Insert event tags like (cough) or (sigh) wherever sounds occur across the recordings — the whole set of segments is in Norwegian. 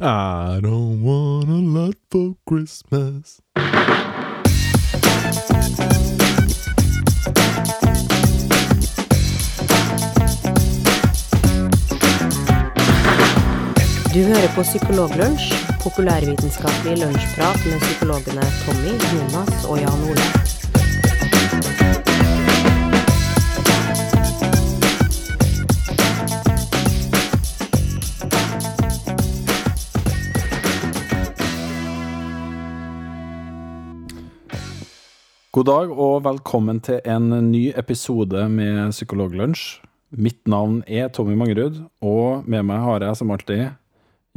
I don't want a lot for Christmas. Du hører på Psykologlunsj, populærvitenskapelig lunsjprat med psykologene Tommy, Jonas og Jan Ole. God dag og velkommen til en ny episode med Psykologlunsj. Mitt navn er Tommy Mangerud, og med meg har jeg som alltid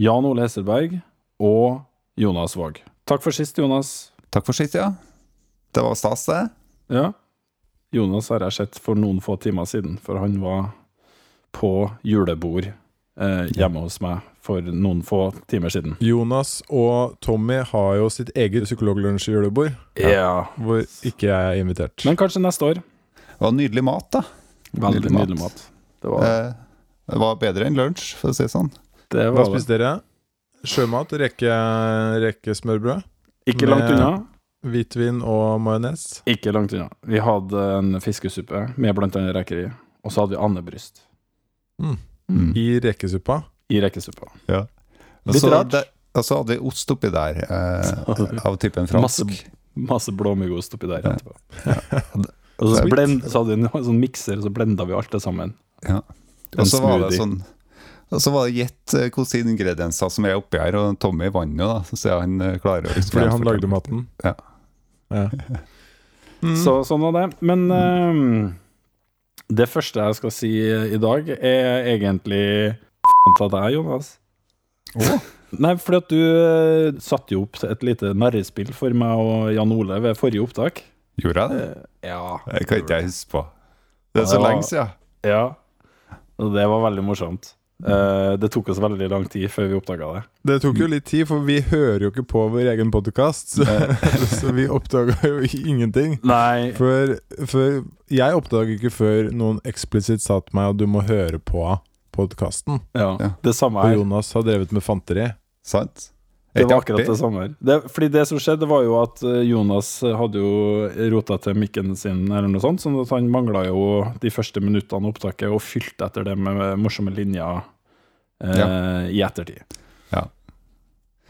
Jan Ole Hesselberg og Jonas Våg. Takk for sist, Jonas. Takk for sist, ja. Det var stas, det. Ja. Jonas har jeg sett for noen få timer siden, for han var på julebord eh, hjemme hos meg for noen få timer siden. Jonas og Tommy har jo sitt eget psykologlunsj-julebord, Ja. hvor ikke jeg er invitert. Men kanskje neste år. Det var nydelig mat, da. Veldig Nydelig nydelig mat. Det var, Eh, Det var bedre enn lunsj, for å si det sånn. det Hva spiste dere? Sjømat, reke, smørbrød? Ikke langt unna. hvitvin og majones. Ikke langt unna. Vi hadde en fiskesuppe med annet reker i, og så hadde vi andebryst Mm. Mm. I rekesuppa. I rekesuppa. Ja. Litt rart. det- Og så hadde vi ost oppi der, eh, (laughs) av typen fransk. Masse, masse blåmuggost oppi der Ja. etterpå. (laughs) Og så, blend, så hadde vi en sånn mikser, og så blenda vi alt det sammen. Ja. Og så var det sånn og så var det gjett eh, hvilke ingredienser som er oppi her, og Tommy vant jo, da. Så han eh, klarer å Fordi han lagde maten. Ja. Ja. (laughs) Mm. Så sånn var det. Men ehm, det første jeg skal si i dag, er egentlig til deg, Jonas. Nei, fordi at du eh, satte jo opp et lite narrespill for meg og Jan Ole ved forrige opptak. Gjorde jeg det? Eh, Ja. Det kan ikke jeg huske på. Det er så det var- lenge siden. Ja, og det var veldig morsomt. Eh, det tok oss veldig lang tid før vi oppdaga det. Det tok jo litt tid, for vi hører jo ikke på vår egen podkast. Så, (laughs) så vi oppdaga jo ingenting. Nei, For, for jeg oppdaga ikke før noen eksplisitt sa til meg at du må høre på podkasten. ja, Ja. det samme Og. Jonas har drevet med fanteri. Sant? Det var akkurat det samme her. Det, fordi det som skjedde, var jo at eh, Jonas hadde jo rota til mikken sin, eller noe sånt, sånn at han mangla jo de første minuttene av opptaket og fylte etter det med morsomme linjer eh, i ettertid.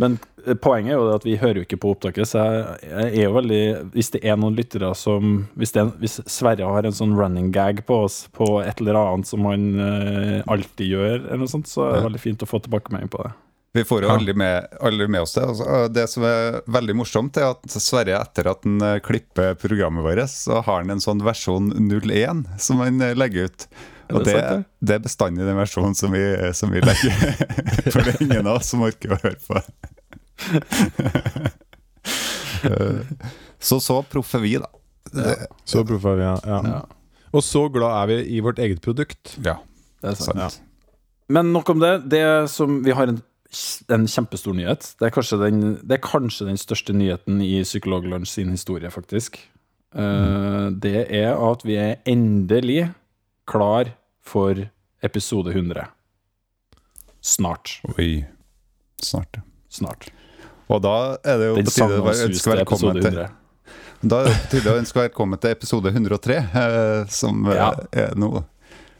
Men eh, poenget er jo at vi hører jo ikke på opptaket, så jeg, jeg er jo veldig Hvis det er noen lyttere som Hvis, det, hvis Sverre har en sånn running gag på oss på et eller annet som han eh, alltid gjør, eller noe sånt, så er det veldig fint å få tilbakemelding på det. Vi får jo aldri med, aldri med oss det. Altså, det som er veldig morsomt, er at Sverre, etter at han eh, klipper programmet vårt, så har han en sånn versjon 01 som han eh, legger ut. Er Og det det, sant, det er bestandig den versjonen som vi, som vi legger. (laughs) For det er ingen av oss som orker å høre på. Eh, så så proff er vi, da. Ja. Så proffe vi, ja. ja. Ja, Og så glad er vi i vårt eget produkt. ja, det er sant. sant. Men nok om det. Det som Vi har en, en kjempestor nyhet. Det er, kanskje den, det er kanskje den største nyheten i Psykologlunsj sin historie, faktisk. Eh, det er at vi er endelig klar for episode 100. Snart. Oi. Snart. Snart. Og da er det jo på tide å ønske velkommen til 100. Da er det på tide å ønske velkommen til episode 103, eh, som eh, Ja. er nå.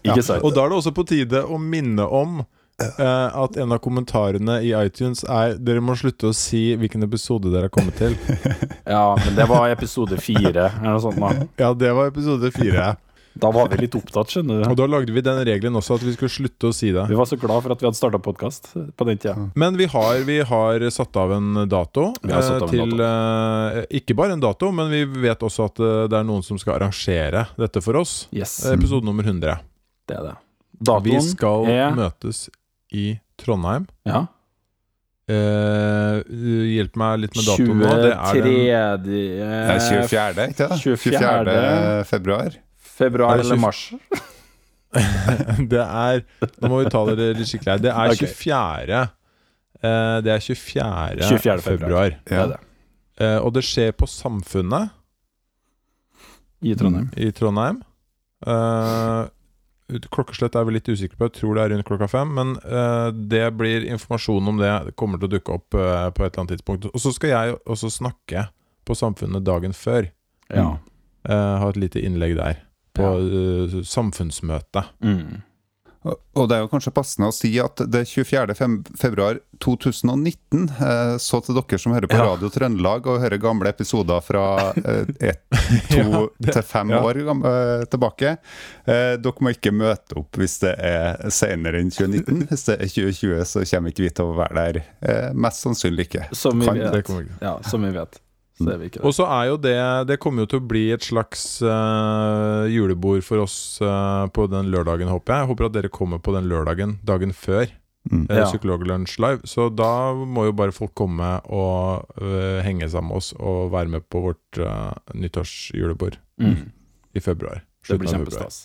Ikke sant? Og da er det også på tide å minne om eh, at en av kommentarene i iTunes er Dere må slutte å si hvilken episode dere har kommet til. (laughs) Ja, men det var episode 4, eller noe sånt. Da. Ja, det var episode fire. Da var vi litt opptatt, skjønner du. Og da lagde vi den regelen også, at vi skulle slutte å si det. Vi var så glad for at vi hadde starta podkast på den tida. Men vi har, vi har satt av en dato. Vi har satt av en eh, til, eh, ikke bare en dato, men vi vet også at eh, det er noen som skal arrangere dette for oss. Yes, Episode nummer 100. det er det. Vi skal er møtes i Trondheim. Ja. Uh, hjelp meg litt med datoen nå. Det er 23. Det er 24., ikke det? 24. februar. Februar Er eller mars. (laughs) Det er Nå må vi ta det litt skikkelig her. Det er 24. Uh, Det er 24. 24. februar. Det er det. Uh, og det skjer på Samfunnet I Trondheim. i Trondheim. Uh, klokkeslett er vi litt usikre på. Jeg tror det er rundt klokka fem. Men eh, det blir informasjon om det det kommer til å dukke opp eh, på et eller annet tidspunkt. Og så skal jeg også snakke på Samfunnet dagen før. Ja. Eh, ha et lite innlegg der. På eh, samfunnsmøte. Mm. Og det er jo kanskje passende å si at det er 24. februar 2019, eh, så til dere som hører på Ja. Radio Trøndelag og hører gamle episoder fra eh, ett, (laughs) to Ja, det- til fem ja. år eh, tilbake, eh, dere må ikke møte opp hvis det er senere enn 2019. Hvis det er 2020, så kommer ikke vi til å være der. Eh, mest sannsynlig ikke. Som vi vet. Ja, som vi vet. Så vi ikke Og så er jo det Det kommer jo til å bli et slags uh, julebord for oss uh, på den lørdagen, håper jeg. Jeg håper at dere kommer på den lørdagen dagen før. Mm. uh, Psykologlunsj live. Så da må jo bare folk komme og eh, henge sammen med oss og være med på vårt uh, nyttårsjulebord Mm. i februar. Det blir kjempestas.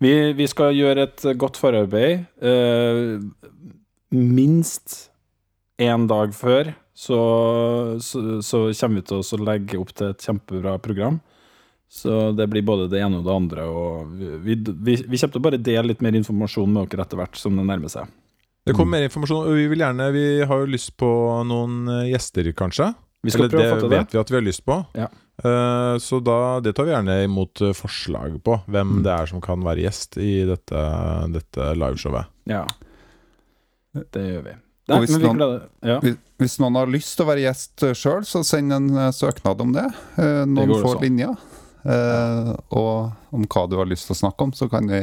Vi, vi skal gjøre et godt forarbeid. Eh, minst én dag før så, så, så kommer vi til å legge opp til et kjempebra program. Så det blir både det ene og det andre. Og vi, vi, vi kommer til å bare dele litt mer informasjon med dere etter hvert som det nærmer seg. Det kommer mer informasjon, og vi vil gjerne Vi har jo lyst på noen eh, gjester, kanskje. Vi skal Eller prøve å få det til det. vet vi at vi har lyst på. Ja. Eh, så da, det tar vi gjerne imot eh, forslag på. Hvem Mm. det er som kan være gjest i dette, dette liveshowet. Ja. Det gjør vi. Og Nei, hvis noen- ja. Hvis, hvis noen har lyst til å være gjest sjøl, så send en eh, søknad om det. Eh, noen det får også. linjer. Eh, og om hva du har lyst til å snakke om, så kan vi,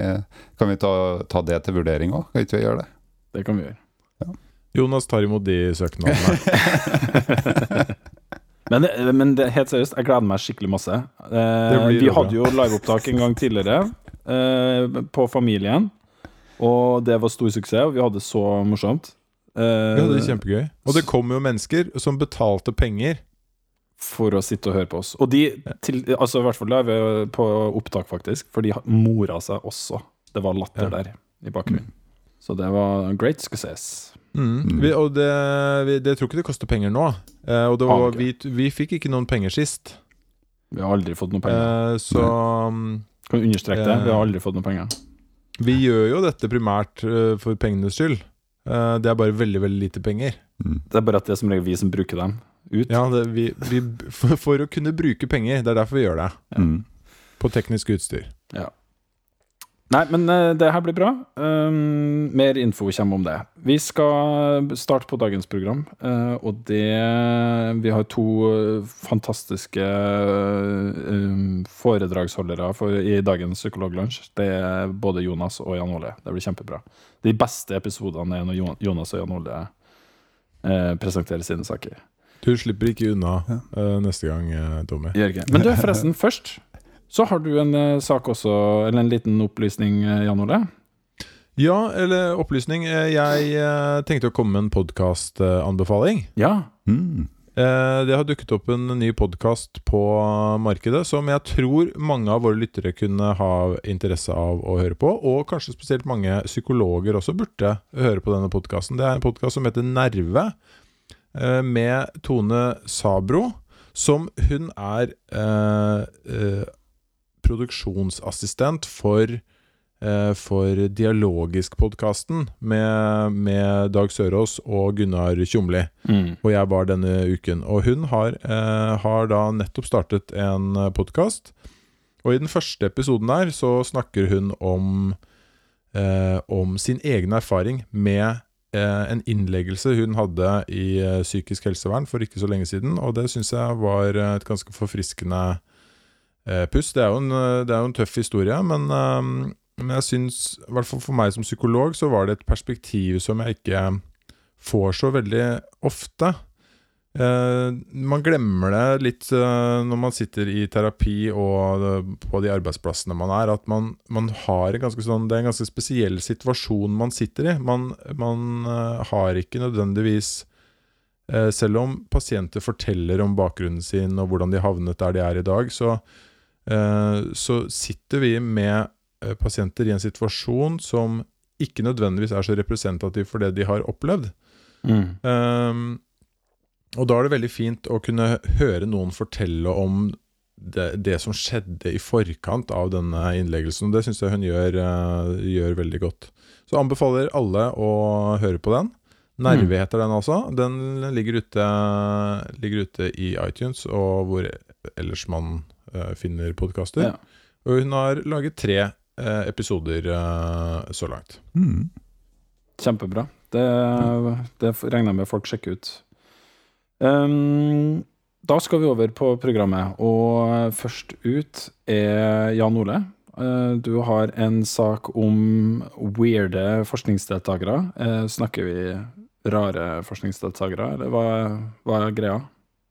kan vi ta, ta det til vurdering òg. Kan ikke vi gjøre det? Det kan vi gjøre. Jonas tar imot de søknadene. (laughs) Men, men det, helt seriøst, jeg gleder meg skikkelig masse. Eh, vi bra. hadde jo liveopptak en gang tidligere eh, på Familien, og det var stor suksess, og vi hadde det så morsomt. Eh, Vi hadde det kjempegøy. Og det kom jo mennesker som betalte penger. for å sitte og høre på oss. Og de, til, altså i hvert fall live på opptak, faktisk, for de mora seg også. Det var latter Ja. der i bakgrunnen. Så det var great success. Mm. Vi, og det, vi, det tror ikke det koster penger nå. Eh, og det var, vi, vi fikk ikke noen penger sist. Vi har aldri fått noen penger. Eh, så mm, Kan du understreke det? eh, Vi har aldri fått noen penger. vi gjør jo dette primært eh, for pengenes skyld. Eh, det er bare veldig, veldig lite penger. Det er bare at det er som regel vi som bruker dem ut. Ja, det, vi, vi, for, for å kunne bruke penger. Det er derfor vi gjør det. Ja. På teknisk utstyr. Nei, men eh, det her blir bra. Um, mer info kommer om det. Vi skal starte på dagens program, uh, og det Vi har to eh, fantastiske um, foredragsholdere for, i dagens Psykologlunsj. Det er både Jonas og Jan Ole. Det blir kjempebra. De beste episodene er når Jonas og Jan Ole uh, presenterer sine saker. Du slipper ikke unna eh, neste gang, Tommy. Jørgen. Men du, forresten, først så har du en eh, sak også, eller en liten opplysning, eh, Jan Ole. Ja, eller opplysning. Eh, Jeg tenkte å komme med en podkastanbefaling. Ja. Mm. Eh, Det har dukket opp en ny podkast på markedet som jeg tror mange av våre lyttere kunne ha interesse av å høre på, og kanskje spesielt mange psykologer også burde høre på denne podkasten. Det er en podkast som heter Nerve, eh, med Tone Sabro, som hun er eh, eh, produksjonsassistent for eh, for Dialogisk-podkasten med, med Dag Sørås og Gunnar Tjomli. Mm. Og jeg var denne uken. Og hun har, eh, har da nettopp startet en podkast. Og i den første episoden der så snakker hun om, eh, om sin egen erfaring med en innleggelse hun hadde i psykisk helsevern for ikke så lenge siden. Og det syns jeg var et ganske forfriskende puss. Det er, en, eh, det er jo en tøff historie, men, eh, men jeg syns, i hvert fall for meg som psykolog, så var det et perspektiv som jeg ikke får så veldig ofte. Eh, man glemmer det litt eh, når man sitter i terapi og eh, på de arbeidsplassene man er, at man, man har en ganske sånn Det er en ganske spesiell situasjon man sitter i. Man, man eh, har ikke nødvendigvis eh, Selv om pasienter forteller om bakgrunnen sin og hvordan de havnet der de er i dag, så, eh, så sitter vi med eh, pasienter i en situasjon som ikke nødvendigvis er så representativ for det de har opplevd. Mm. Um, og da er det veldig fint å kunne høre noen fortelle om det, det som skjedde i forkant av denne innleggelsen. Det syns jeg hun gjør, uh, gjør veldig godt. Så anbefaler alle å høre på den. Nerve heter den altså. Den ligger ute, ligger ute i iTunes og hvor ellers man eh, finner podkaster. Ja. Og hun har laget tre eh, episoder eh, så langt. Mm. Kjempebra. Det, det regner jeg med folk sjekker ut. Um, da skal vi over på programmet, og først ut er Jan Ole. Eh, du har en sak om weirde forskningsdeltakere. Eh, snakker vi rare forskningsdeltakere, eller hva, hva er greia?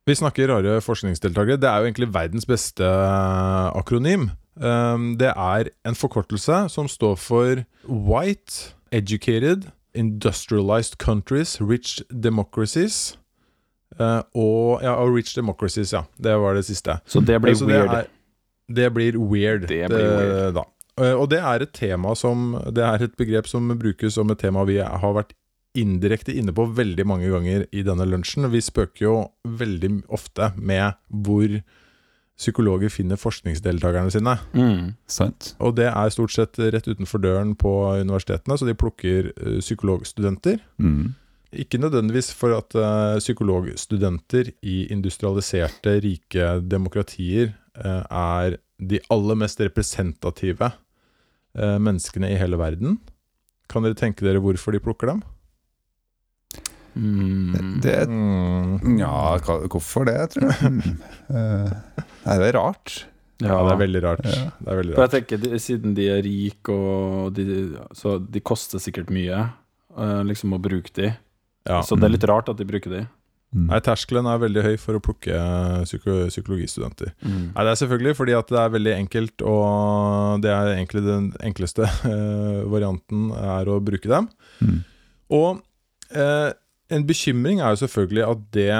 Vi snakker rare forskningsdeltakere. Det er jo egentlig verdens beste eh, akronym. Um, det er en forkortelse som står for White Educated Industrialized Countries Rich Democracies. Eh, og ja, og Rich Democracies, ja. Det var det siste. Så det blir Så weird. er- det blir weird. Det blir weird. Da. Eh, Og det er et tema som Det er et begrep som brukes som et tema vi har vært indirekte inne på veldig mange ganger i denne lunsjen. Vi spøker jo veldig ofte med hvor psykologer finner forskningsdeltakerne sine. Mm. Sant? Og det er stort sett rett utenfor døren på universitetene, så de plukker eh, psykologstudenter. Mm. Ikke nødvendigvis for at eh, psykologstudenter i industrialiserte, rike demokratier eh, er de aller mest representative menneskene i hele verden. Kan dere tenke dere hvorfor de plukker dem? Mm. Det Mm. Ja, hvorfor det, tror jeg. Mm. (laughs) Eh, Nei, det er rart. Ja, det er veldig rart. Ja. Det er veldig For jeg tenker, de, Siden de er rike, og de, så de koster sikkert mye eh, liksom å bruke de. Ja. Så det er litt rart at de bruker de. Mm. Nei, terskelen er veldig høy for å plukke eh, psyko psykologistudenter. Mm. Nei, Det er selvfølgelig fordi at det er veldig enkelt, og det er egentlig den enkleste (laughs) eh, varianten er å bruke dem. Mm. Og eh, en bekymring er jo selvfølgelig at det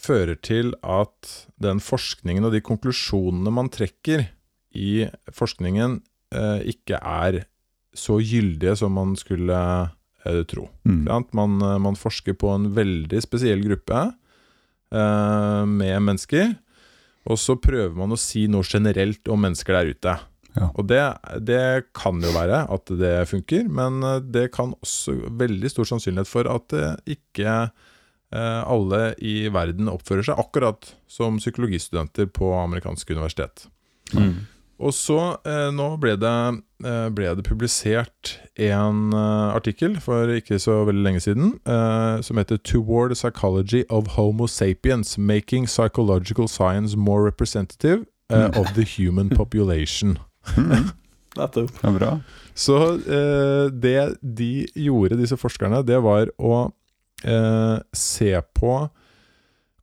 fører til at den forskningen og de konklusjonene man trekker i forskningen, eh, ikke er så gyldige som man skulle eh, tro. Mm. Man, eh, man forsker på en veldig spesiell gruppe eh, med mennesker, og så prøver man å si noe generelt om mennesker der ute. Ja. Og det, det kan jo være at det funker, men eh, det kan også veldig stor sannsynlighet for at ikke eh, alle i verden oppfører seg akkurat som psykologistudenter på amerikanske universitet. Mm. Og så, eh, nå ble det, eh, ble det publisert en eh, artikkel for ikke så veldig lenge siden, eh, som heter 'Toward the Psychology of Homo Sapiens Making Psychological Science More Representative eh, of the Human Population'. (laughs) Mm. (laughs) Nettopp. Bra. Så eh, det de gjorde, disse forskerne, det var å eh, se på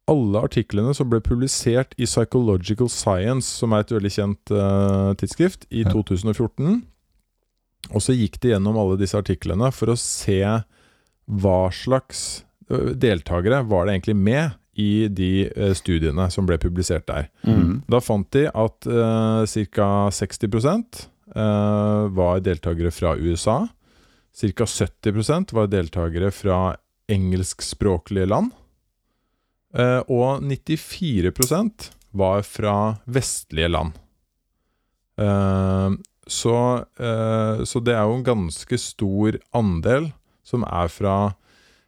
alle artiklene som ble publisert i Psychological Science, som er et veldig kjent eh, tidsskrift, i 2014. Og så gikk de gjennom alle disse artiklene for å se hva slags deltakere var det egentlig med i de eh, studiene som ble publisert der. Mm. Da fant de at uh, ca. 60 eh, var deltakere fra USA. Ca. 70% var deltakere fra engelskspråklige land. Eh, og 94% var fra vestlige land. Eh, så, eh, så det er jo en ganske stor andel som er fra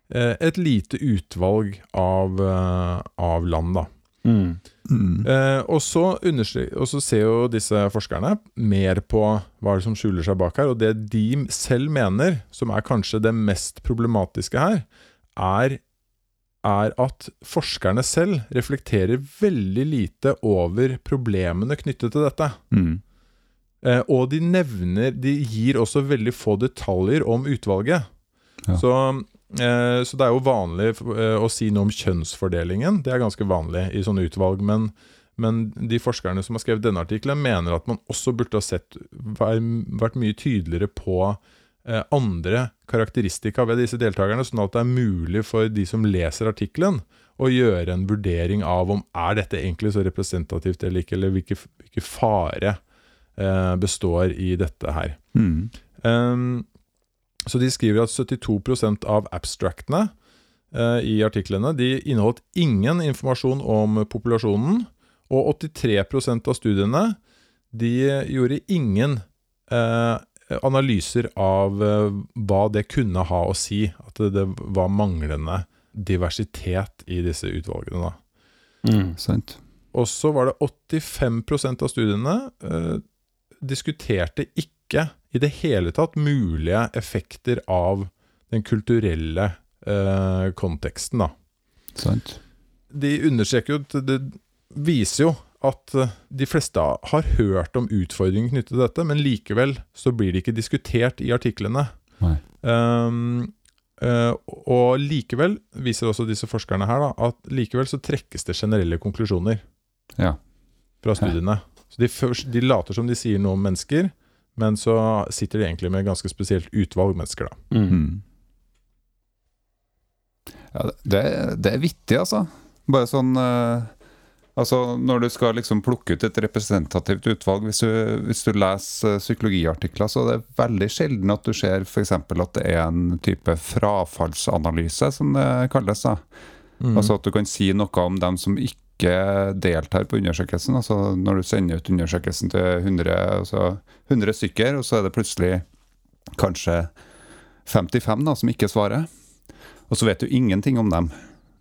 et lite utvalg av, eh, av land, da. Mm. Mm. Eh, og, så og så ser jo disse forskerne mer på hva det som skjuler seg bak her. Og det de selv mener, som er kanskje det mest problematiske her, er, er at forskerne selv reflekterer veldig lite over problemene knyttet til dette. Mm. Eh, og de nevner De gir også veldig få detaljer om utvalget. Ja. Så, eh, så det er jo vanlig eh, å si noe om kjønnsfordelingen. Det er ganske vanlig i sånne utvalg. Men, men de forskerne som har skrevet denne artikkelen, mener at man også burde ha sett vært mye tydeligere på eh, andre karakteristika ved disse deltakerne, sånn at det er mulig for de som leser artikkelen, å gjøre en vurdering av om er dette egentlig så representativt eller ikke, eller hvilke, hvilke fare eh, består i dette her. Mm. Ehm, så de skriver at 72% av abstractene eh, i artiklene de inneholdt ingen informasjon om populasjonen, Og 83% av studiene de gjorde ingen eh, analyser av eh, hva det kunne ha å si. At det, det var manglende diversitet i disse utvalgene. da. Mm. Sant. Og så var det 85% av studiene eh, diskuterte ikke i det hele tatt mulige effekter av den kulturelle eh, konteksten. da. Sant. De understreker jo Det viser jo at eh, de fleste har hørt om utfordringer knyttet til dette, men likevel så blir det ikke diskutert i artiklene. Um, uh, og likevel viser også disse forskerne her da, at likevel så trekkes det generelle konklusjoner Ja. fra studiene. Så de, først, de later som de sier noe om mennesker, men så sitter de egentlig med et ganske spesielt utvalg mennesker. da. Mm. Mm. Ja, det, det er vittig, altså. Bare sånn uh, Altså, Når du skal liksom plukke ut et representativt utvalg, hvis du, hvis du leser uh, psykologiartikler, så er det veldig sjelden at du ser f.eks. at det er en type frafallsanalyse, som det kalles. da. Mm. Altså at du kan si noe om dem som ikke deltar på undersøkelsen. Altså Når du sender ut undersøkelsen til 100, altså 100 stykker, og så er det plutselig kanskje 55 da, som ikke svarer. Og så vet du ingenting om dem.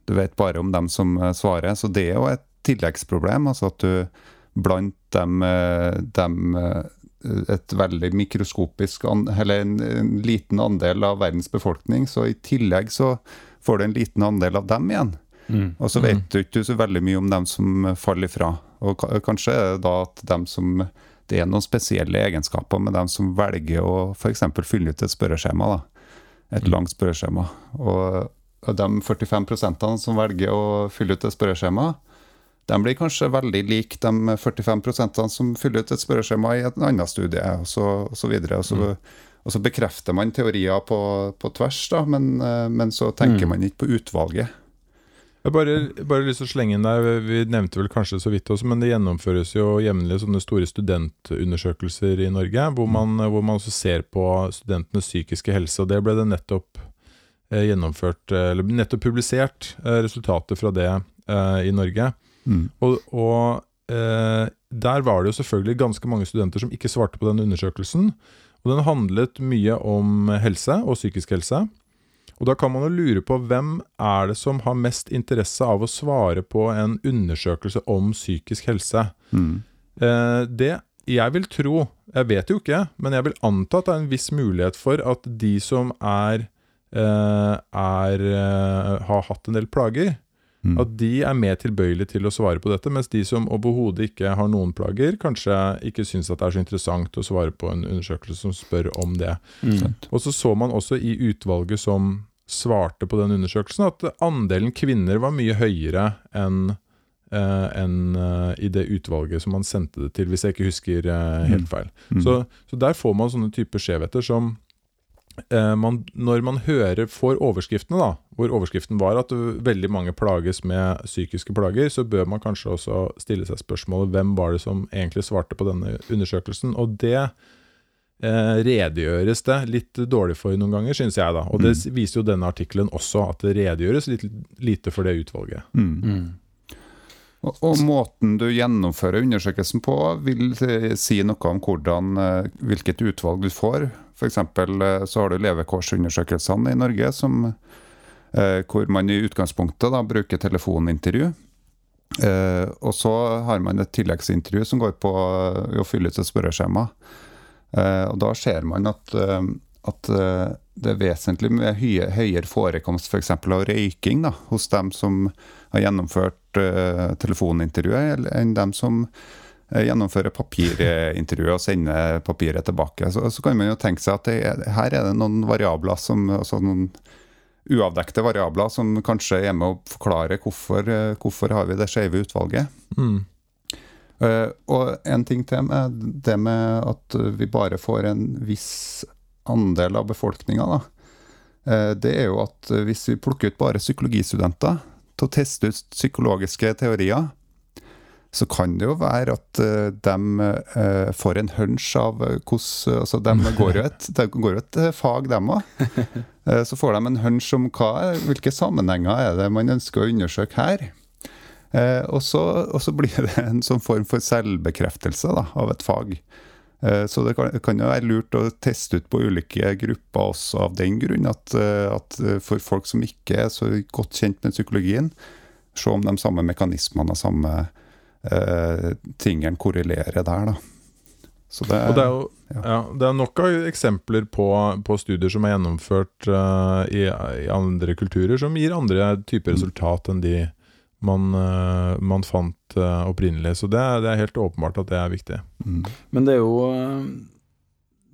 Du vet bare om dem som eh, svarer. Så det er jo et tilleggsproblem. Altså at du blant dem, eh, dem eh, et veldig mikroskopisk Eller en, en liten andel av verdens befolkning. Så i tillegg så får du en liten andel av dem igjen. Mm. Og så vet du ikke så veldig mye om dem som faller ifra. Og kanskje er det da at dem som det er noen spesielle egenskaper med dem som velger å f.eks. fylle ut et spørreskjema. da. Et Mm. langt spørreskjema. Og og de 45% som velger å fylle ut et spørreskjema, de blir kanskje veldig lik de 45% som fyller ut et spørreskjema i et annet studie, og så, og så videre. Og så, Mm. og så bekrefter man teorier på, på tvers, da, men, eh, men så tenker Mm. man ikke på utvalget. Jeg bare, bare lyst til å slenge inn der, Vi nevnte vel kanskje så vidt også, men det gjennomføres jo jevnlig sånne store studentundersøkelser i Norge, hvor man, hvor man også ser på studentenes psykiske helse. og Det ble det nettopp eh, gjennomført, eh, eller nettopp publisert eh, resultater fra det i Norge. Mm. Og, og der var det jo selvfølgelig ganske mange studenter som ikke svarte på den undersøkelsen. Og den handlet mye om helse og psykisk helse. Og da kan man jo lure på hvem er det som har mest interesse av å svare på en undersøkelse om psykisk helse. Mm. Eh, det jeg vil tro, jeg vet jo ikke, men jeg vil anta at det er en viss mulighet for at de som er, eh, er eh, har hatt en del plager, Mm. at de er mer tilbøyelige til å svare på dette, mens de som overhodet ikke har noen plager, kanskje ikke syns at det er så interessant å svare på en undersøkelse som spør om det. Mm. Og så så man også i utvalget som svarte på den undersøkelsen, at andelen kvinner var mye høyere enn Uh, enn, uh, i det utvalget som man sendte det til, hvis jeg ikke husker uh, helt feil. Mm. Så, så der får man sånne typer skjevheter som man, Når man hører, får overskriftene, da, hvor overskriften var at veldig mange plages med psykiske plager, så bør man kanskje også stille seg spørsmålet hvem var det som egentlig svarte på denne undersøkelsen. Og det eh, redegjøres det litt dårlig for noen ganger, syns jeg. da. Og det mm. viser jo denne artikkelen også, at det redegjøres litt lite for det utvalget. Mm. Mm. Og, og måten du gjennomfører undersøkelsen på, vil eh, si noe om hvordan, eh, hvilket utvalg du får. F.eks. så har du levekårsundersøkelsene i Norge, som, eh, hvor man i utgangspunktet da, bruker telefonintervju. Eh, og så har man et tilleggsintervju som går på eh, å fylle ut et spørreskjema. Eh, og da ser man at, eh, at eh, det er vesentlig med høye, høyere forekomst f.eks. av røyking da, hos dem som har gjennomført eh, telefonintervjuet, enn dem som eh, gjennomfører papirintervjuet og sende papiret tilbake. Så, så kan man jo tenke seg at det, er- her er det noen variabler som altså noen uavdekte variabler som kanskje er med å forklare hvorfor, eh, hvorfor har vi det skeive utvalget. Mm. Uh, og en ting til med det med at vi bare får en viss andel av befolkninga, da. Eh, det er jo at hvis vi plukker ut bare psykologistudenter til å teste ut psykologiske teorier, så kan det jo være at uh, de eh, får en hunch av eh, hvordan Altså, de (laughs) går jo et, de går jo et eh, fag, dem òg. (laughs) så får de en hunch om hva, hvilke sammenhenger er det man ønsker å undersøke her. Eh, og, så, og så blir det en sånn form for selvbekreftelse da, av et fag. Eh, så det kan, kan, jo være lurt å teste ut på ulike grupper også av den grunn. At, eh, at, for folk som ikke er så godt kjent med psykologien, se om de samme mekanismene og samme eh, tingene korrelerer der. da. Det, og det er jo ja. Ja, det er nok av eksempler på, på studier som er gjennomført uh, i, i, andre kulturer, som gir andre typer resultat enn de man, uh, man fant uh, opprinnelig. Så det, det, er helt åpenbart at det er viktig. Mm. Men det er jo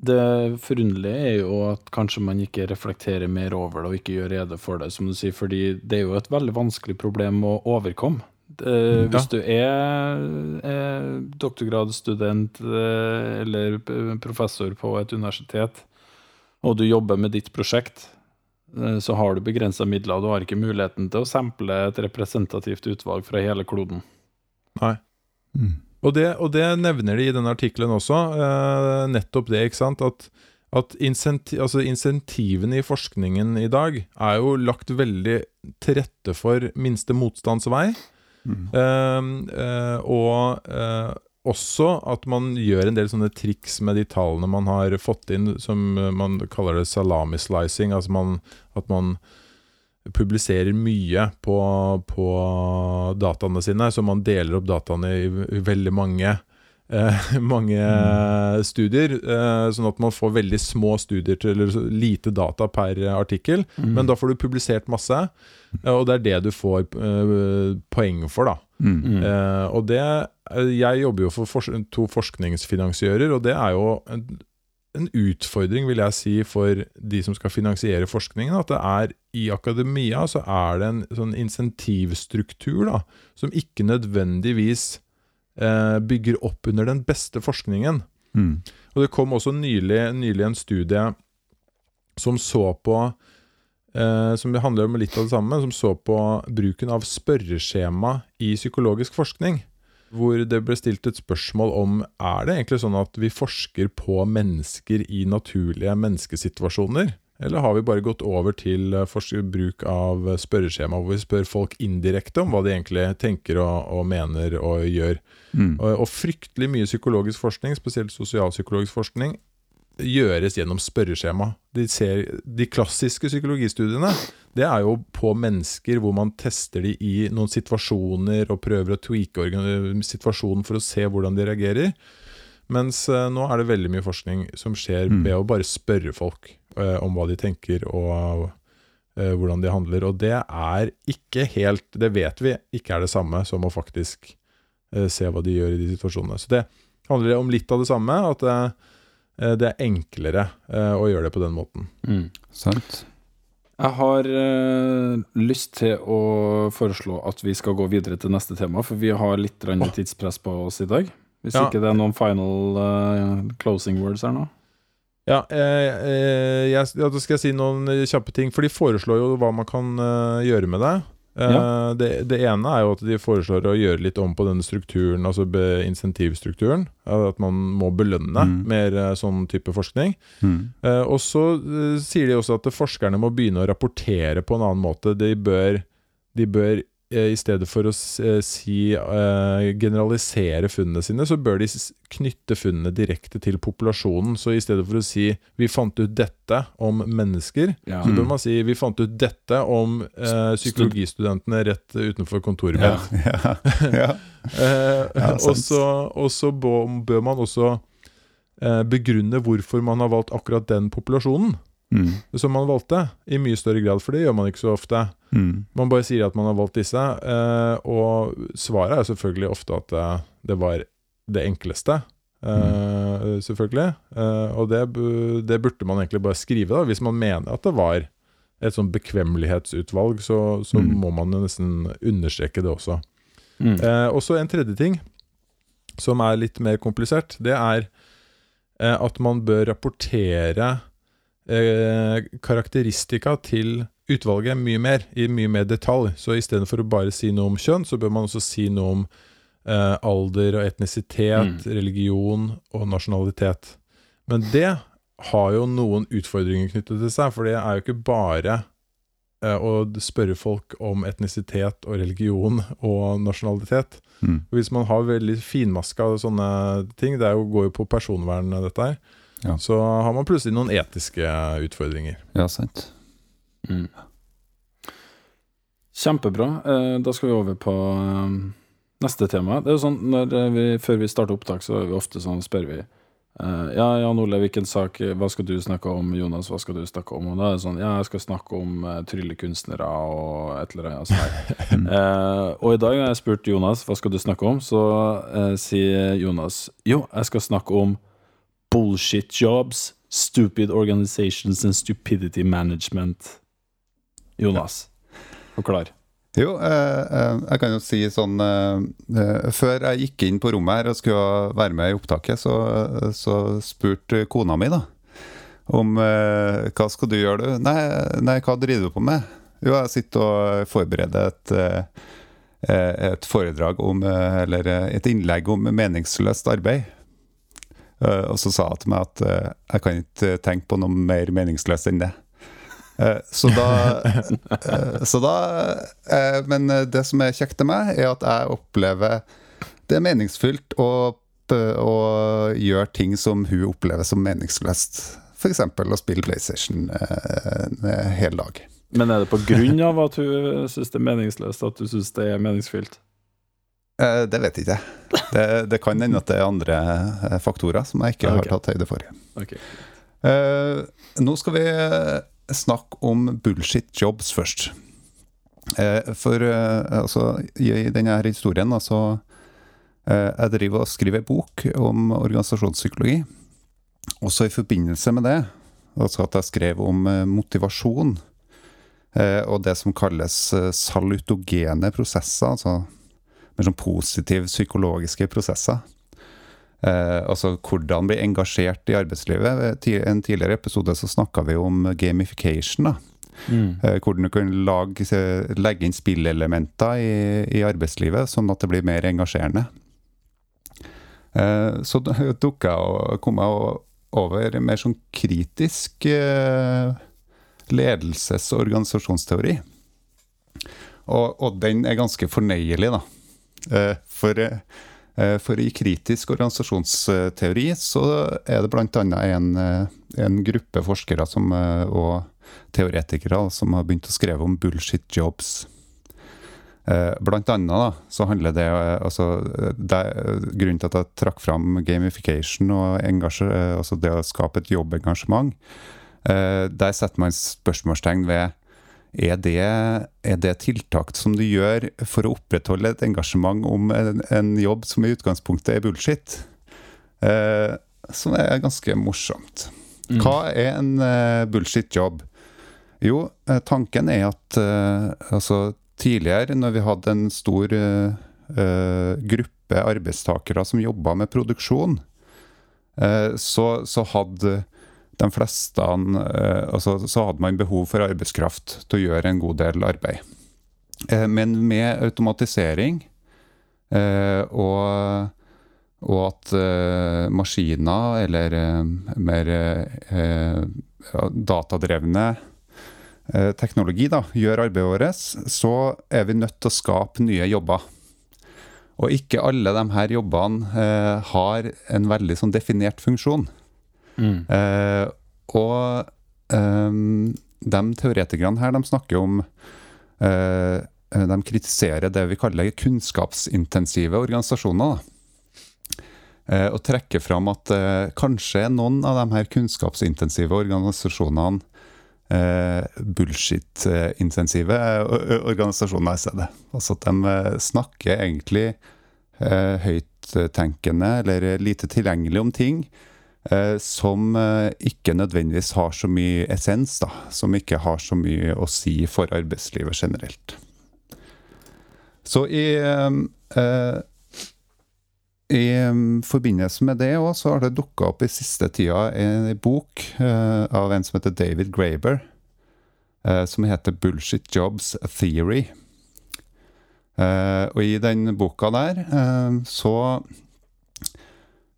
Det forunderlige er jo at kanskje man ikke reflekterer mer over det og ikke gjør rede for det, som du sier, fordi det er jo et veldig vanskelig problem å overkomme. Uh, hvis du er, er doktorgradsstudent uh, eller professor på et universitet, og du jobber med ditt prosjekt, uh, så har du begrensa midler. Du har ikke muligheten til å sample et representativt utvalg fra hele kloden. Nei. Mm. Og, det, og, det, nevner de i denne artikkelen også. nettopp det, ikke sant. At, at insentiv, altså insentivene i forskningen i dag er jo lagt veldig til rette for minste motstands vei. Mm. Uh, og uh, også at man gjør en del sånne triks med de tallene man har fått inn, som man kaller det salami-slicing. Altså man, at man publiserer mye på, på, dataene sine, så man deler opp dataene i, i veldig mange eh, (laughs) mange mm. studier, eh, sånn at man får veldig små studier til eller lite data per artikkel. Mm. Men da får du publisert masse, eh, og det er det du får eh, poeng for, da. Mm. mm. Eh, og det Jeg jobber jo for fors to forskningsfinansiører, og det er jo en, en, utfordring, vil jeg si, for de som skal finansiere forskningen. At det er i akademia så er det en sånn insentivstruktur da, som ikke nødvendigvis eh, bygger opp under den beste forskningen. Mm. Og Det kom også nylig, nylig, en studie som så på eh, Som handler om litt av det samme, som så på bruken av spørreskjema i psykologisk forskning. Hvor det ble stilt et spørsmål om er det egentlig sånn at vi forsker på mennesker i naturlige menneskesituasjoner. Eller har vi bare gått over til eh, bruk av spørreskjema hvor vi spør folk indirekte om hva de egentlig tenker og, og mener og gjør? Mm. Og, og, fryktelig mye psykologisk forskning, spesielt sosialpsykologisk forskning, gjøres gjennom spørreskjema. De, ser, de klassiske psykologistudiene det er jo på mennesker hvor man tester de i noen situasjoner og prøver å tweake situasjonen for å se hvordan de reagerer. Mens uh, nå er det veldig mye forskning som skjer mm. ved å bare spørre folk om hva de tenker og uh, hvordan de handler. Og det er ikke helt Det vet vi ikke er det samme som å faktisk se hva de gjør i de situasjonene. Så det handler om litt av det samme. At det er enklere å gjøre det på den måten. Mm. Sant. Jeg har uh, lyst til å foreslå at vi skal gå videre til neste tema, for vi har litt tidspress på oss i dag. Hvis ja. ikke det er noen final uh, closing words her nå? Ja, eh, eh, jeg, ja, da skal jeg si noen kjappe ting. For de foreslår jo hva man kan uh, gjøre med det. Uh, ja. det. det. ene er jo at de foreslår å gjøre litt om på denne strukturen, altså insentivstrukturen. At man må belønne mm. mer uh, sånn type forskning. Mm. Og så sier de også at forskerne må begynne å rapportere på en annen måte. De bør, de bør i stedet for å eh, si uh, generalisere funnene sine, så bør de knytte funnene direkte til populasjonen. Så i stedet for å si 'vi fant ut dette om mennesker', ja. så bør man si 'vi fant ut dette om eh, psykologistudentene rett utenfor kontoret mitt'. (laughs) Ja, ja, (laughs) uh, og så bør man også begrunne hvorfor man har valgt akkurat den populasjonen mm. som man valgte, i mye større grad, for det gjør man ikke så ofte. Mm. Man bare sier at man har valgt disse, eh, og svaret er selvfølgelig ofte at det, det var det enkleste. Eh, mm. selvfølgelig. Eh, og det, det, burde man egentlig bare skrive, da, hvis man mener at det var et sånn bekvemmelighetsutvalg, så, så mm. må man nesten understreke det også. Mm. så også en tredje ting, som er litt mer komplisert, det er eh, at man bør rapportere eh, karakteristika til utvalget mye mer, i mye mer detalj. Så istedenfor å bare si noe om kjønn, så bør man også si noe om eh, alder og etnisitet, mm. religion og nasjonalitet. Men det har jo noen utfordringer knyttet til seg, for det er jo ikke bare eh, å spørre folk om etnisitet og religion og nasjonalitet. Mm. Hvis man har veldig finmaska sånne ting, det jo, går jo på personvernet, dette her, Ja. så har man plutselig noen etiske utfordringer. Ja, sant. Mm. Kjempebra. Eh, Da skal vi over på eh, neste tema. Det er jo sånn, når eh, vi, Før vi starter opptak, så er vi ofte sånn, spør vi eh, Ja, Jan Ole, hvilken sak Hva skal du snakke om? Jonas, hva skal du snakke om? Og da er det sånn Ja, jeg skal snakke om tryllekunstnere og et eller annet sånt. (laughs) eh, og i dag har jeg spurt Jonas hva skal du snakke om, så eh, sier Jonas jo, jeg skal snakke om bullshit jobs, stupid organizations and stupidity management. Jonas, forklar. Jo, eh, eh, jeg kan jo si sånn eh, Før jeg gikk inn på rommet her og skulle være med i opptaket, så, så spurte kona mi da om hva skal du gjøre, du? Nei, nei, hva driver du på med? Jo, jeg sitter og forbereder et, et foredrag om Eller et innlegg om meningsløst arbeid. Eh, Og så sa hun til meg at eh, jeg kan ikke tenke på noe mer meningsløst enn det. Eh, Så da, (laughs) eh, så da eh, Men eh, det som er kjekt til meg, er at jeg opplever det er meningsfylt å, å gjøre ting som hun opplever som meningsløst. F.eks. å spille PlayStation eh, en hel dag. Men er det (laughs) av at hun syns det er meningsløst, at du syns det er meningsfylt? Eh, Det vet jeg ikke. Det, det kan hende at det er andre eh, faktorer som jeg ikke Ok. har tatt høyde for. Ok. Eh, nå skal vi snakke om bullshit jobs først. For altså, i, denne historien altså, Jeg driver og skriver en bok om organisasjonspsykologi. Også i forbindelse med det, altså at jeg skrev om motivasjon. og det som kalles salutogene prosesser, altså mer sånn positive psykologiske prosesser. Eh, altså hvordan bli engasjert i arbeidslivet. I en tidligere episode så snakka vi om gamification. da. Mm. Eh, hvordan du kan lage, eh, legge inn spillelementer i, i arbeidslivet, sånn at det blir mer engasjerende. Eh, så (laughs) dukka jeg kom jeg over mer sånn kritisk eh, ledelses- og organisasjonsteori. Og, og den er ganske fornøyelig, da. Eh, for, eh, for i kritisk organisasjonsteori så er det bl.a. En, eh, en gruppe forskere som, og teoretikere som har begynt å skrive om bullshit jobs. Blant annet da, så handler det altså, det, Grunnen til at jeg trakk fram gamification og altså det å skape et jobbengasjement, der setter man spørsmålstegn ved er det, er det tiltak som du gjør for å opprettholde et engasjement om en, en jobb som i utgangspunktet er bullshit? Eh, som er ganske morsomt. Mm. Hva er en eh, bullshit jobb? Jo, eh, tanken er at eh, altså, tidligere, når vi hadde en stor eh, eh, gruppe arbeidstakere som jobba med produksjon, eh, så, så hadde de fleste eh, altså, Så hadde man behov for arbeidskraft til å gjøre en god del arbeid. Eh, men med automatisering eh, og og at maskiner eller mer datadrevne teknologi da, gjør arbeidet vårt, så er vi nødt til å skape nye jobber. Og ikke alle de her jobbene har en veldig sånn definert funksjon. Mm. Eh, og ehm, de teoretikerne her, de snakker om eh, De kritiserer det vi kaller kunnskapsintensive organisasjoner. Da. Eh, og trekker fram at eh, kanskje noen av de her kunnskapsintensive organisasjonene eh, bullshit-intensive eh, organisasjoner i stedet. Altså at de snakker egentlig eh, høyttenkende eller lite tilgjengelig om ting som eh, ikke nødvendigvis har så mye essens, da. Som ikke har så mye å si for arbeidslivet generelt. Så i eh, eh, i forbindelse med det òg, så har det dukka opp i siste tida en bok eh, av en som heter David Graeber, eh, som heter 'Bullshit Jobs Theory'. Eh, og i den boka der eh, så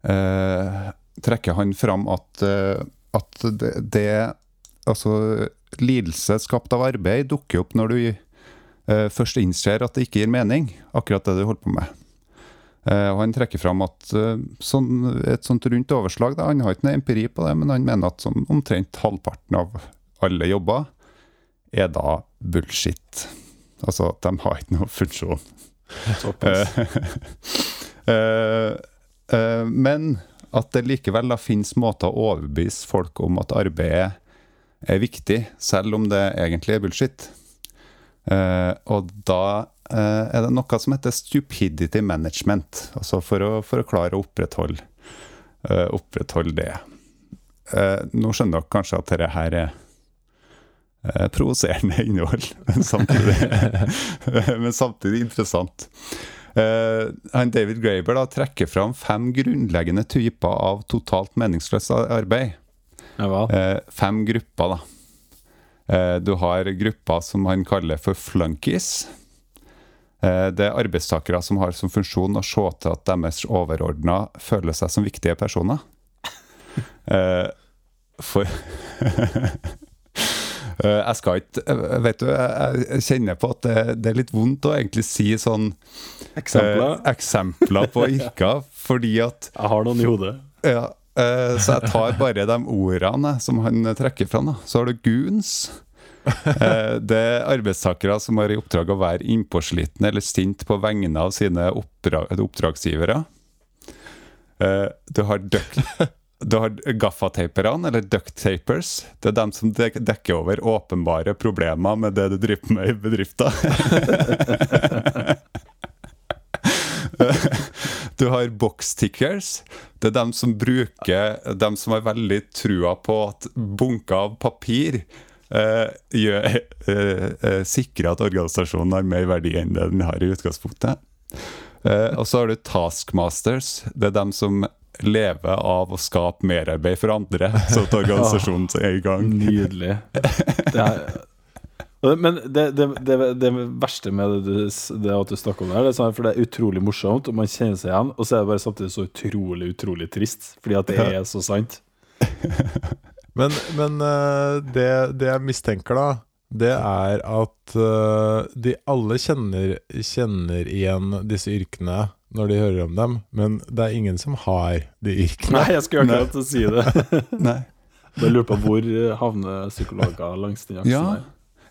eh, trekker han fram at, eh, at det, det Altså lidelse skapt av arbeid dukker opp når du uh, først innser at det ikke gir mening, akkurat det du holder på med. Uh, og Han trekker fram at uh, sånn, et sånt rundt overslag da, Han har ikke noe empiri på det, men han mener at sånn, omtrent halvparten av alle jobber er da bullshit. Altså at de har ikke noe funksjon. Såpass. (laughs) Men at det likevel da finnes måter å overbevise folk om at arbeidet er viktig, selv om det egentlig er bullshit. Uh, og da uh, er det noe som heter stupidity management, altså for å, for å klare å opprettholde, uh, opprettholde det. Nå skjønner dere kanskje at dette her er provoserende (laughs) innhold, men samtidig, (laughs) men samtidig interessant. Eh, han David Graber da, trekker fram fem grunnleggende typer av totalt meningsløst arbeid. Ja. Eh, fem grupper, da. Eh, du har grupper som han kaller for flunkies. Det er arbeidstakere som har som funksjon å se til at deres overordna føler seg som viktige personer. (laughs) For (laughs) Jeg skal ikke eh, Vet du, jeg jeg kjenner på at det, det er litt vondt å egentlig si sånn Eksempler? eh, eksempler på (laughs) yrker, fordi at Jeg har noen i hodet. ja, eh, Så jeg tar bare de ordene som han trekker fram. Da. Så har du goons. Eh, Det er arbeidstakere som har i oppdrag å være innpåslitne eller sint på vegne av sine oppdrag, oppdragsgivere. Eh, Du har duck du har gaffataperne, eller ducktapers. Det er dem som dek dekker over åpenbare problemer med det du driver med i bedrifta. (laughs) Du har boxtickers. Det er dem som bruker Dem som har veldig trua på at bunker av papir eh, gjør, eh, eh, sikrer at organisasjonen har mer verdi enn det den har i utgangspunktet. Eh, og så har du taskmasters. Det er dem som lever av å skape merarbeid for andre, så at (laughs) organisasjonen er i gang. Nydelig. Det er, men det, det, det, det verste med det, du, det at du snakker om det her, det er sånn, for det er utrolig morsomt, og man kjenner seg igjen, og så er det bare samtidig så utrolig, utrolig trist, fordi at det er så sant. (laughs) Men, men eh, det, det jeg mistenker, da, det er at eh, de alle kjenner, kjenner igjen disse yrkene når de hører om dem, men det er ingen som har de yrkene. Nei, jeg skulle akkurat til å si det. (laughs) Nei. Jeg lurer på hvor havner psykologer langs den aksen Ja, her.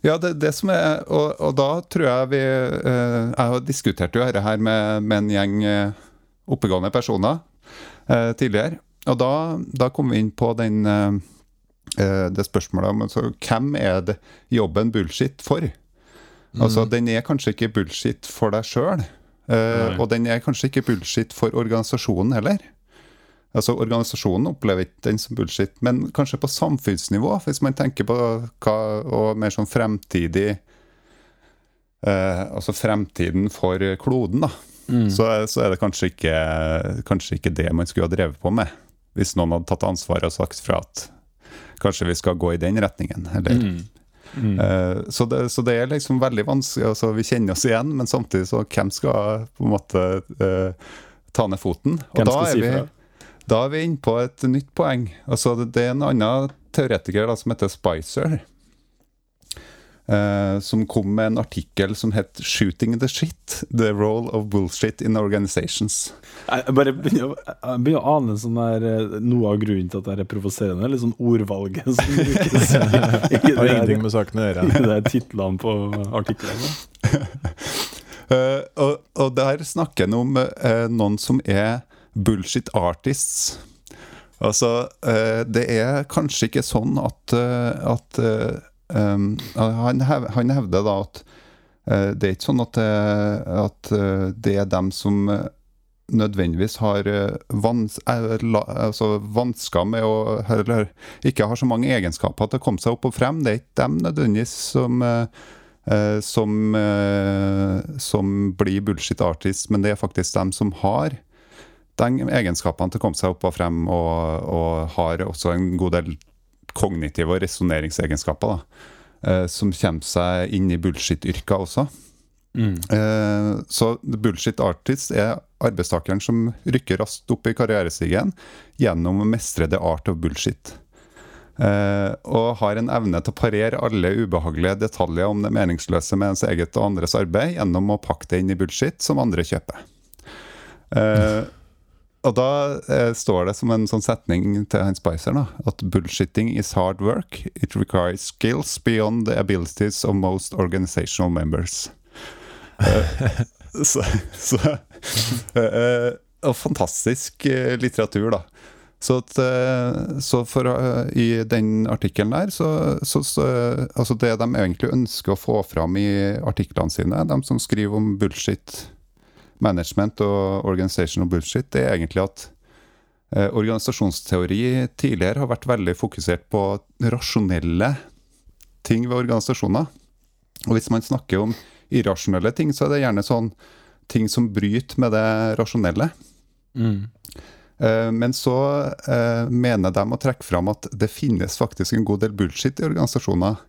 ja det, det som er og, og da tror jeg vi eh, Jeg har diskutert jo dette her med, med en gjeng eh, oppegående personer eh, tidligere. Og da, da kom vi inn på den, eh, eh, det spørsmålet om altså, hvem er det jobben bullshit for? Altså, Den er kanskje ikke bullshit for deg sjøl, Nei. og den er kanskje ikke bullshit for organisasjonen heller. Altså Organisasjonen opplever ikke den som bullshit, men kanskje på samfunnsnivå, hvis man tenker på hva og mer sånn fremtidig uh, Altså fremtiden for kloden, da. Mm. Så, så er det kanskje ikke, kanskje ikke det man skulle ha drevet på med. Hvis noen hadde tatt ansvar og sagt fra at kanskje vi skal gå i den retningen. Eller, Mm. Mm. Eh, så, det, så det er liksom veldig vanskelig altså, Vi kjenner oss igjen, men samtidig så hvem skal på en måte uh, ta ned foten? Og Hvem da er si vi, da er vi inne på et nytt poeng. Altså, det, det er en annen teoretiker da, som heter Spicer. Eh, som kom med en artikkel som het 'Shooting the shit. The role of bullshit in organizations'. Jeg bare begynner, jeg begynner å ane sånn der, eh, noe av grunnen til at det er provoserende. Litt sånn ordvalget som brukes (laughs) Har ingenting med saken å gjøre. (laughs) Det er titlene på artiklene. (laughs) uh, og, og der snakker han om uh, noen som er bullshit artists. Altså, eh, det er kanskje ikke sånn at, at um, han, hev, han hevder da at uh, det er ikke sånn at, det- at eh, det er dem som eh, nødvendigvis har eh, vans, eh, altså vansker med å Eller ikke har så mange egenskaper til å komme seg opp og frem. Det er ikke dem nødvendigvis som eh, eh, som, eh, som blir bullshit artist, men det er faktisk dem som har de egenskapene til å komme seg opp og frem, og, og har også en god del kognitive og resonneringsegenskaper, da, eh, som kommer seg inn i bullshit-yrker også. Mm. Eh, så bullshit artist er arbeidstakeren som rykker raskt opp i karrierestigen gjennom å mestre the art of bullshit. Eh, og har en evne til å parere alle ubehagelige detaljer om det meningsløse med ens eget og andres arbeid gjennom å pakke det inn i bullshit som andre kjøper. Eh, og da eh, står det som en sånn setning til Hans Spicer da, at 'bullshitting is hard work. It requires skills beyond the abilities of most organizational members'. Eh, (laughs) så, så eh, eh, Og fantastisk eh, litteratur, da. Så, at, eh, så for, i den artikkelen der, så, så, så Altså det de egentlig ønsker å få fram i artiklene sine, de som skriver om bullshit management og organizational bullshit, det er egentlig at eh, organisasjonsteori tidligere har vært veldig fokusert på rasjonelle ting ved organisasjoner. Og hvis man snakker om irrasjonelle ting, så er det gjerne sånn ting som bryter med det rasjonelle. Mm. Eh, Men så eh, mener de å trekke fram at det finnes faktisk en god del bullshit i organisasjoner.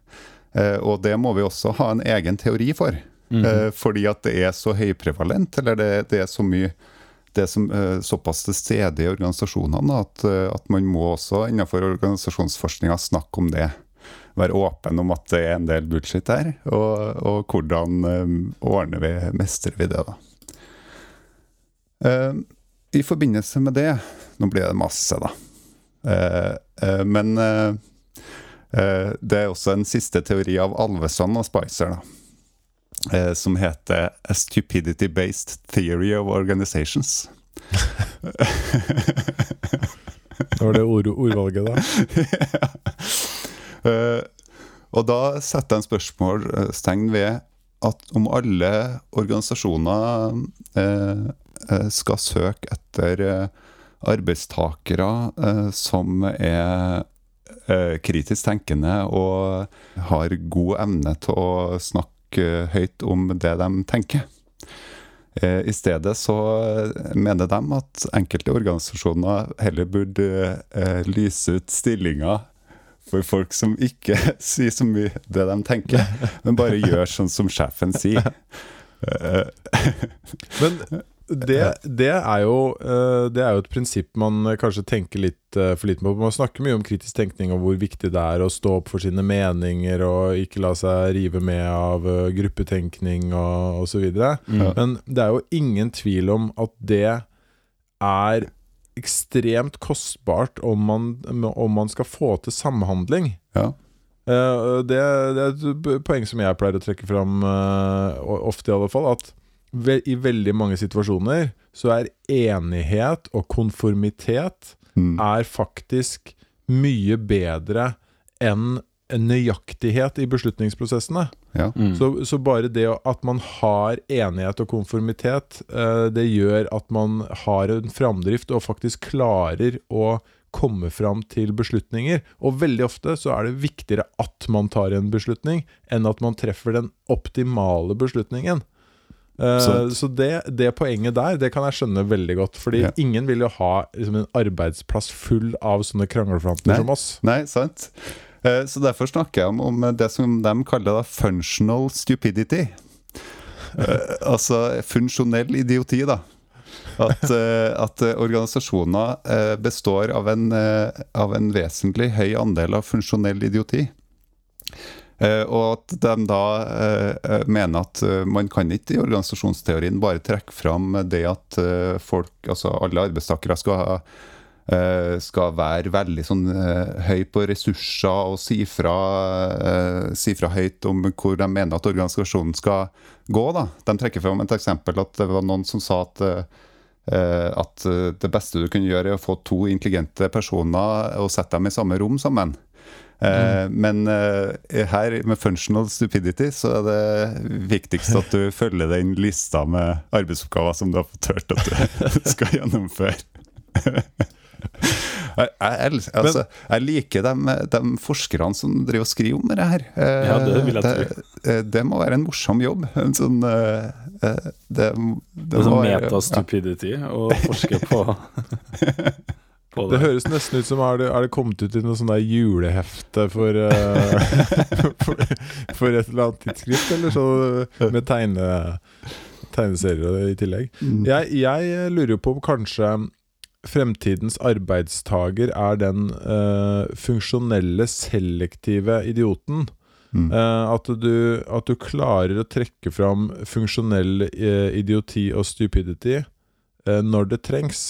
Og det må vi også ha en egen teori for. Eh, fordi at det er så høyprevalent, eller det, det er så mye det er som, eh, såpass til stede i organisasjonene at, eh, at man må også innenfor organisasjonsforskninga snakke om det. Være åpen om at det er en del bullshit her, og, og hvordan ordner vi, mestrer vi det, da. I forbindelse med det Nå blir det masse, da. Men det er også en siste teori av Alveson og Spicer, da. Eh, som heter A Stupidity-Based Theory of Organizations. Det var det ord, ordvalget, da. (laughs) Eh, og da setter jeg en spørsmålstegn ved at om alle organisasjoner eh, eh, skal søke etter eh, arbeidstakere eh, som er eh, kritisk tenkende og har god evne til å snakke høyt om det de tenker. Eh, I stedet så mener de at enkelte organisasjoner heller burde eh, lyse ut stillinger for folk som ikke (laughs) sier så mye det de tenker, men bare gjør sånn som sjefen sier. (laughs) Eh, (laughs) Men det, det, er jo, eh, det er jo et prinsipp man kanskje tenker litt eh, for lite på. Man snakker mye om kritisk tenkning og hvor viktig det er å stå opp for sine meninger og ikke la seg rive med av eh, gruppetenkning og osv. Mm. Men det er jo ingen tvil om at det er ekstremt kostbart om man, om man skal få til samhandling. ja. Eh, det, det er et poeng som jeg pleier å trekke fram, eh, ofte i alle fall, at i veldig mange situasjoner så er enighet og konformitet Mm. er faktisk mye bedre enn nøyaktighet i beslutningsprosessene. ja. Mm. Så, så bare det at man har enighet og konformitet, eh, det gjør at man har en framdrift og faktisk klarer å komme fram til beslutninger. Og veldig ofte så er det viktigere at man tar en beslutning, enn at man treffer den optimale beslutningen. Sant. så det, det poenget der, det kan jeg skjønne veldig godt. Fordi Ja. ingen vil jo ha liksom, en arbeidsplass full av sånne krangleflanter som oss. Nei, sant. uh, Så derfor snakker jeg om, om det som de kaller da functional stupidity. Uh, (laughs) altså funksjonell idioti, da. At, at organisasjoner består av en, av en vesentlig høy andel av funksjonell idioti. Eh, og at de da eh, eh, mener at man kan ikke i organisasjonsteorien bare trekke fram det at folk, altså alle arbeidstakere skal ha skal være veldig sånn høy på ressurser og si fra, si fra høyt om hvor de mener at organisasjonen skal gå. Da. De trekker fram et eksempel at det var noen som sa at, at det beste du kunne gjøre, er å få to intelligente personer og sette dem i samme rom sammen. Eh, Men eh, her med functional stupidity så er det viktigst at du følger den lista med arbeidsoppgaver som du har fått hørt at du (laughs) skal gjennomføre. (laughs) Jeg, jeg, altså, jeg liker de, de forskerne som driver og skriver om det her. Eh, Ja, det vil jeg det, det må være en morsom jobb. (laughs) En sånn Det, det, Det sånn metastupidity ja. å forske på, på Det det. høres nesten ut som er det, er det kommet ut i noe sånn der julehefte for, uh, (laughs) for, for et eller annet tidsskrift, eller så med tegne, tegneserier i tillegg. Mm. Jeg, jeg lurer jo på om kanskje fremtidens arbeidstager er den uh, funksjonelle, selektive idioten. Mm. Eh, at, du, at du klarer å trekke fram funksjonell idioti og stupidity når det trengs,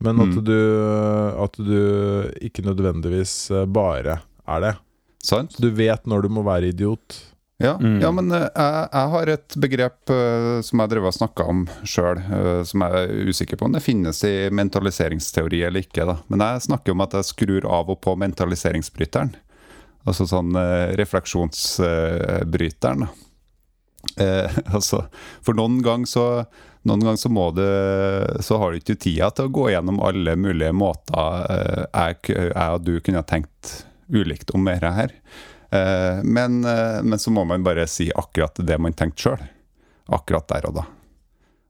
men at Mm. du At du ikke nødvendigvis eh, bare er det. Sant? Du vet når du må være idiot. Ja, Mm. ja men eh, jeg, jeg har et begrep eh, som jeg drev og snakka om sjøl, som jeg er usikker på om det finnes i mentaliseringsteori eller ikke. da. Men jeg snakker om at jeg skrur av og på mentaliseringsbryteren. Altså sånn uh, refleksjonsbryteren. da. Eh, (laughs) altså, for noen ganger så gang så må du Så har du ikke tida til å gå gjennom alle mulige måter eh, jeg, jeg og du kunne ha tenkt ulikt om dette her. Eh, men, eh, men så må man bare si akkurat det man tenkte sjøl. Akkurat der og da.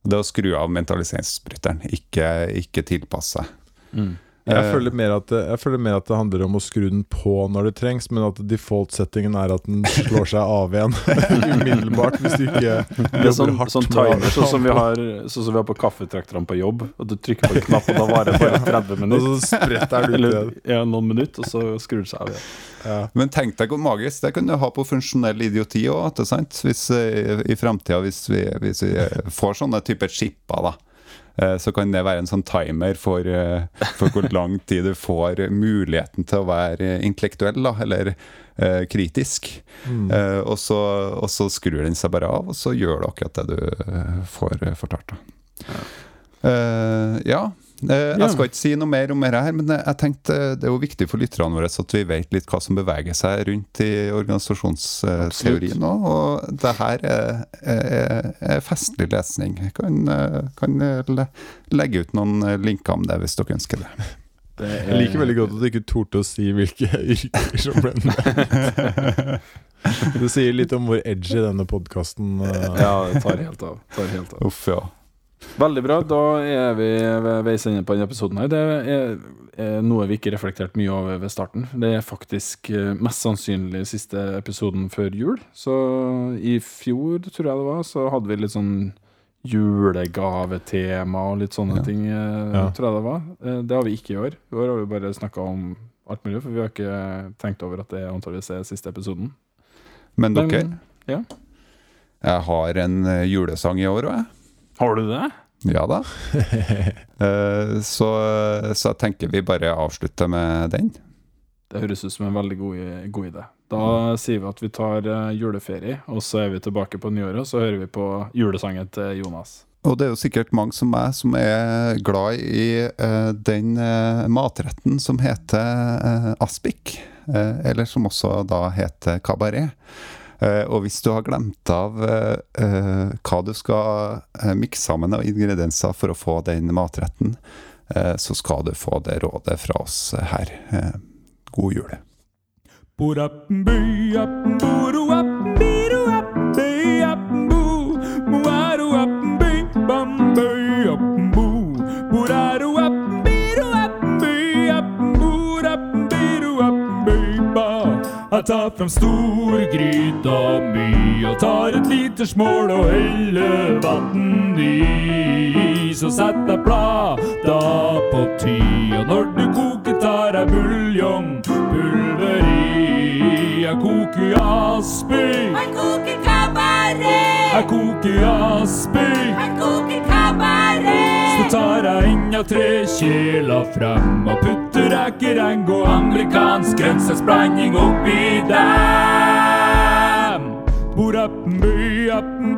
Det å skru av mentaliseringsbryteren, ikke, ikke tilpasse seg. Mm. Jeg Eh, føler, mer at det, jeg føler mer at det handler om å skru den på når det trengs, men at default-settingen er at den slår seg av igjen (laughs) umiddelbart hvis du ikke Det sånn, jobber hardt. sånn med å- timer, sånn som vi har Sånn som vi har på kaffetrakterne på jobb. At du trykker på en knapp, og da varer det bare (laughs) 30 Og minutter. så spretter du ut Eller ja, noen minutter, og så skrur det seg av igjen. Ja. Men tenk deg hvor magisk det kan du ha på funksjonell idioti òg, hvis eh, i framtida hvis, vi- hvis vi eh, får sånne typer chipper, da. Eh, Så kan det være en sånn timer for, eh, for hvor lang tid du får muligheten til å være intellektuell, da, eller eh, kritisk. Mm. Eh, og, så, og så skrur den seg bare av, og så gjør du akkurat det du eh, får fortalt. Da. Ja. Eh, Ja. Jeg skal ikke si noe mer om dette, her, men jeg jeg tenkte eh, det er jo viktig for lytterne våre at vi vet litt hva som beveger seg rundt i organisasjonsteorien òg. Og det her er, er, er festlig lesning. Jeg kan, eh, kan legge ut noen eh, linker om det hvis dere ønsker det. Det er- Jeg liker veldig godt at du ikke torde å si hvilke (laughs) yrker som ble nevnt. (laughs) Det sier litt om hvor edgy denne podkasten Ja, det tar helt av. Tar helt av. Uff, ja. Veldig bra. Da er vi ved veis ende på denne episoden. her Det er, er noe vi ikke reflekterte mye over ved starten. Det er faktisk eh, mest sannsynlig siste episoden før jul. Så i fjor, tror jeg det var, så hadde vi litt sånn julegavetema og litt sånne Ja. ting, eh, Ja. tror jeg det var. Eh, Det har vi ikke i år. I år har vi bare snakka om alt mulig, for vi har ikke tenkt over at det antakeligvis er siste episoden. Men Men- ja. jeg har en julesang i år òg, jeg. Har du det? Ja da. (laughs) Eh, så, så jeg tenker vi bare avslutter med den. Det høres ut som en veldig god, god idé. Da sier vi at vi tar eh, juleferie, og så er vi tilbake på nyåret, og så hører vi på julesangen til Jonas. Og det er jo sikkert mange som meg som er glad i uh, den uh, matretten som heter uh, aspik. eller som også da heter kabaret. Eh, og hvis du har glemt av eh, eh, hva du skal uh, mikse sammen av ingredienser for å få den matretten, eh, så skal du få det rådet fra oss her. Eh, god jul. Jeg tar fram storgryta mi og tar et liters smål og heller vann i. Så setter jeg plata på ty, og når du koker, tar jeg buljongpulver i. Jeg koker aspik, Han koker kabaret! jeg koker aspik. Han koker kabaret! Så tar jeg enda tre kjeler frem og putter rekereng og amerikansk grønnsaksblanding oppi dem. Borappen-by-appen, boro-appen-biro-appen-by-appen,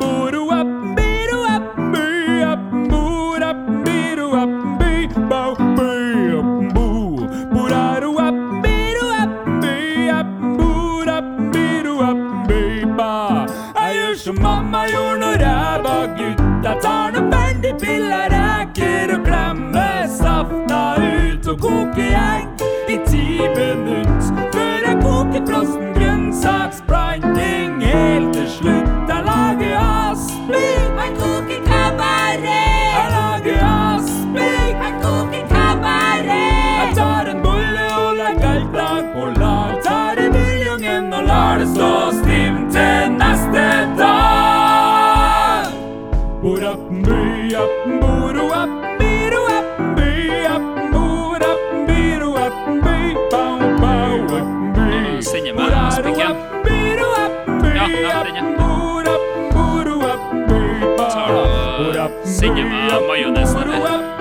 Tar du og sender meg majonesen, eller?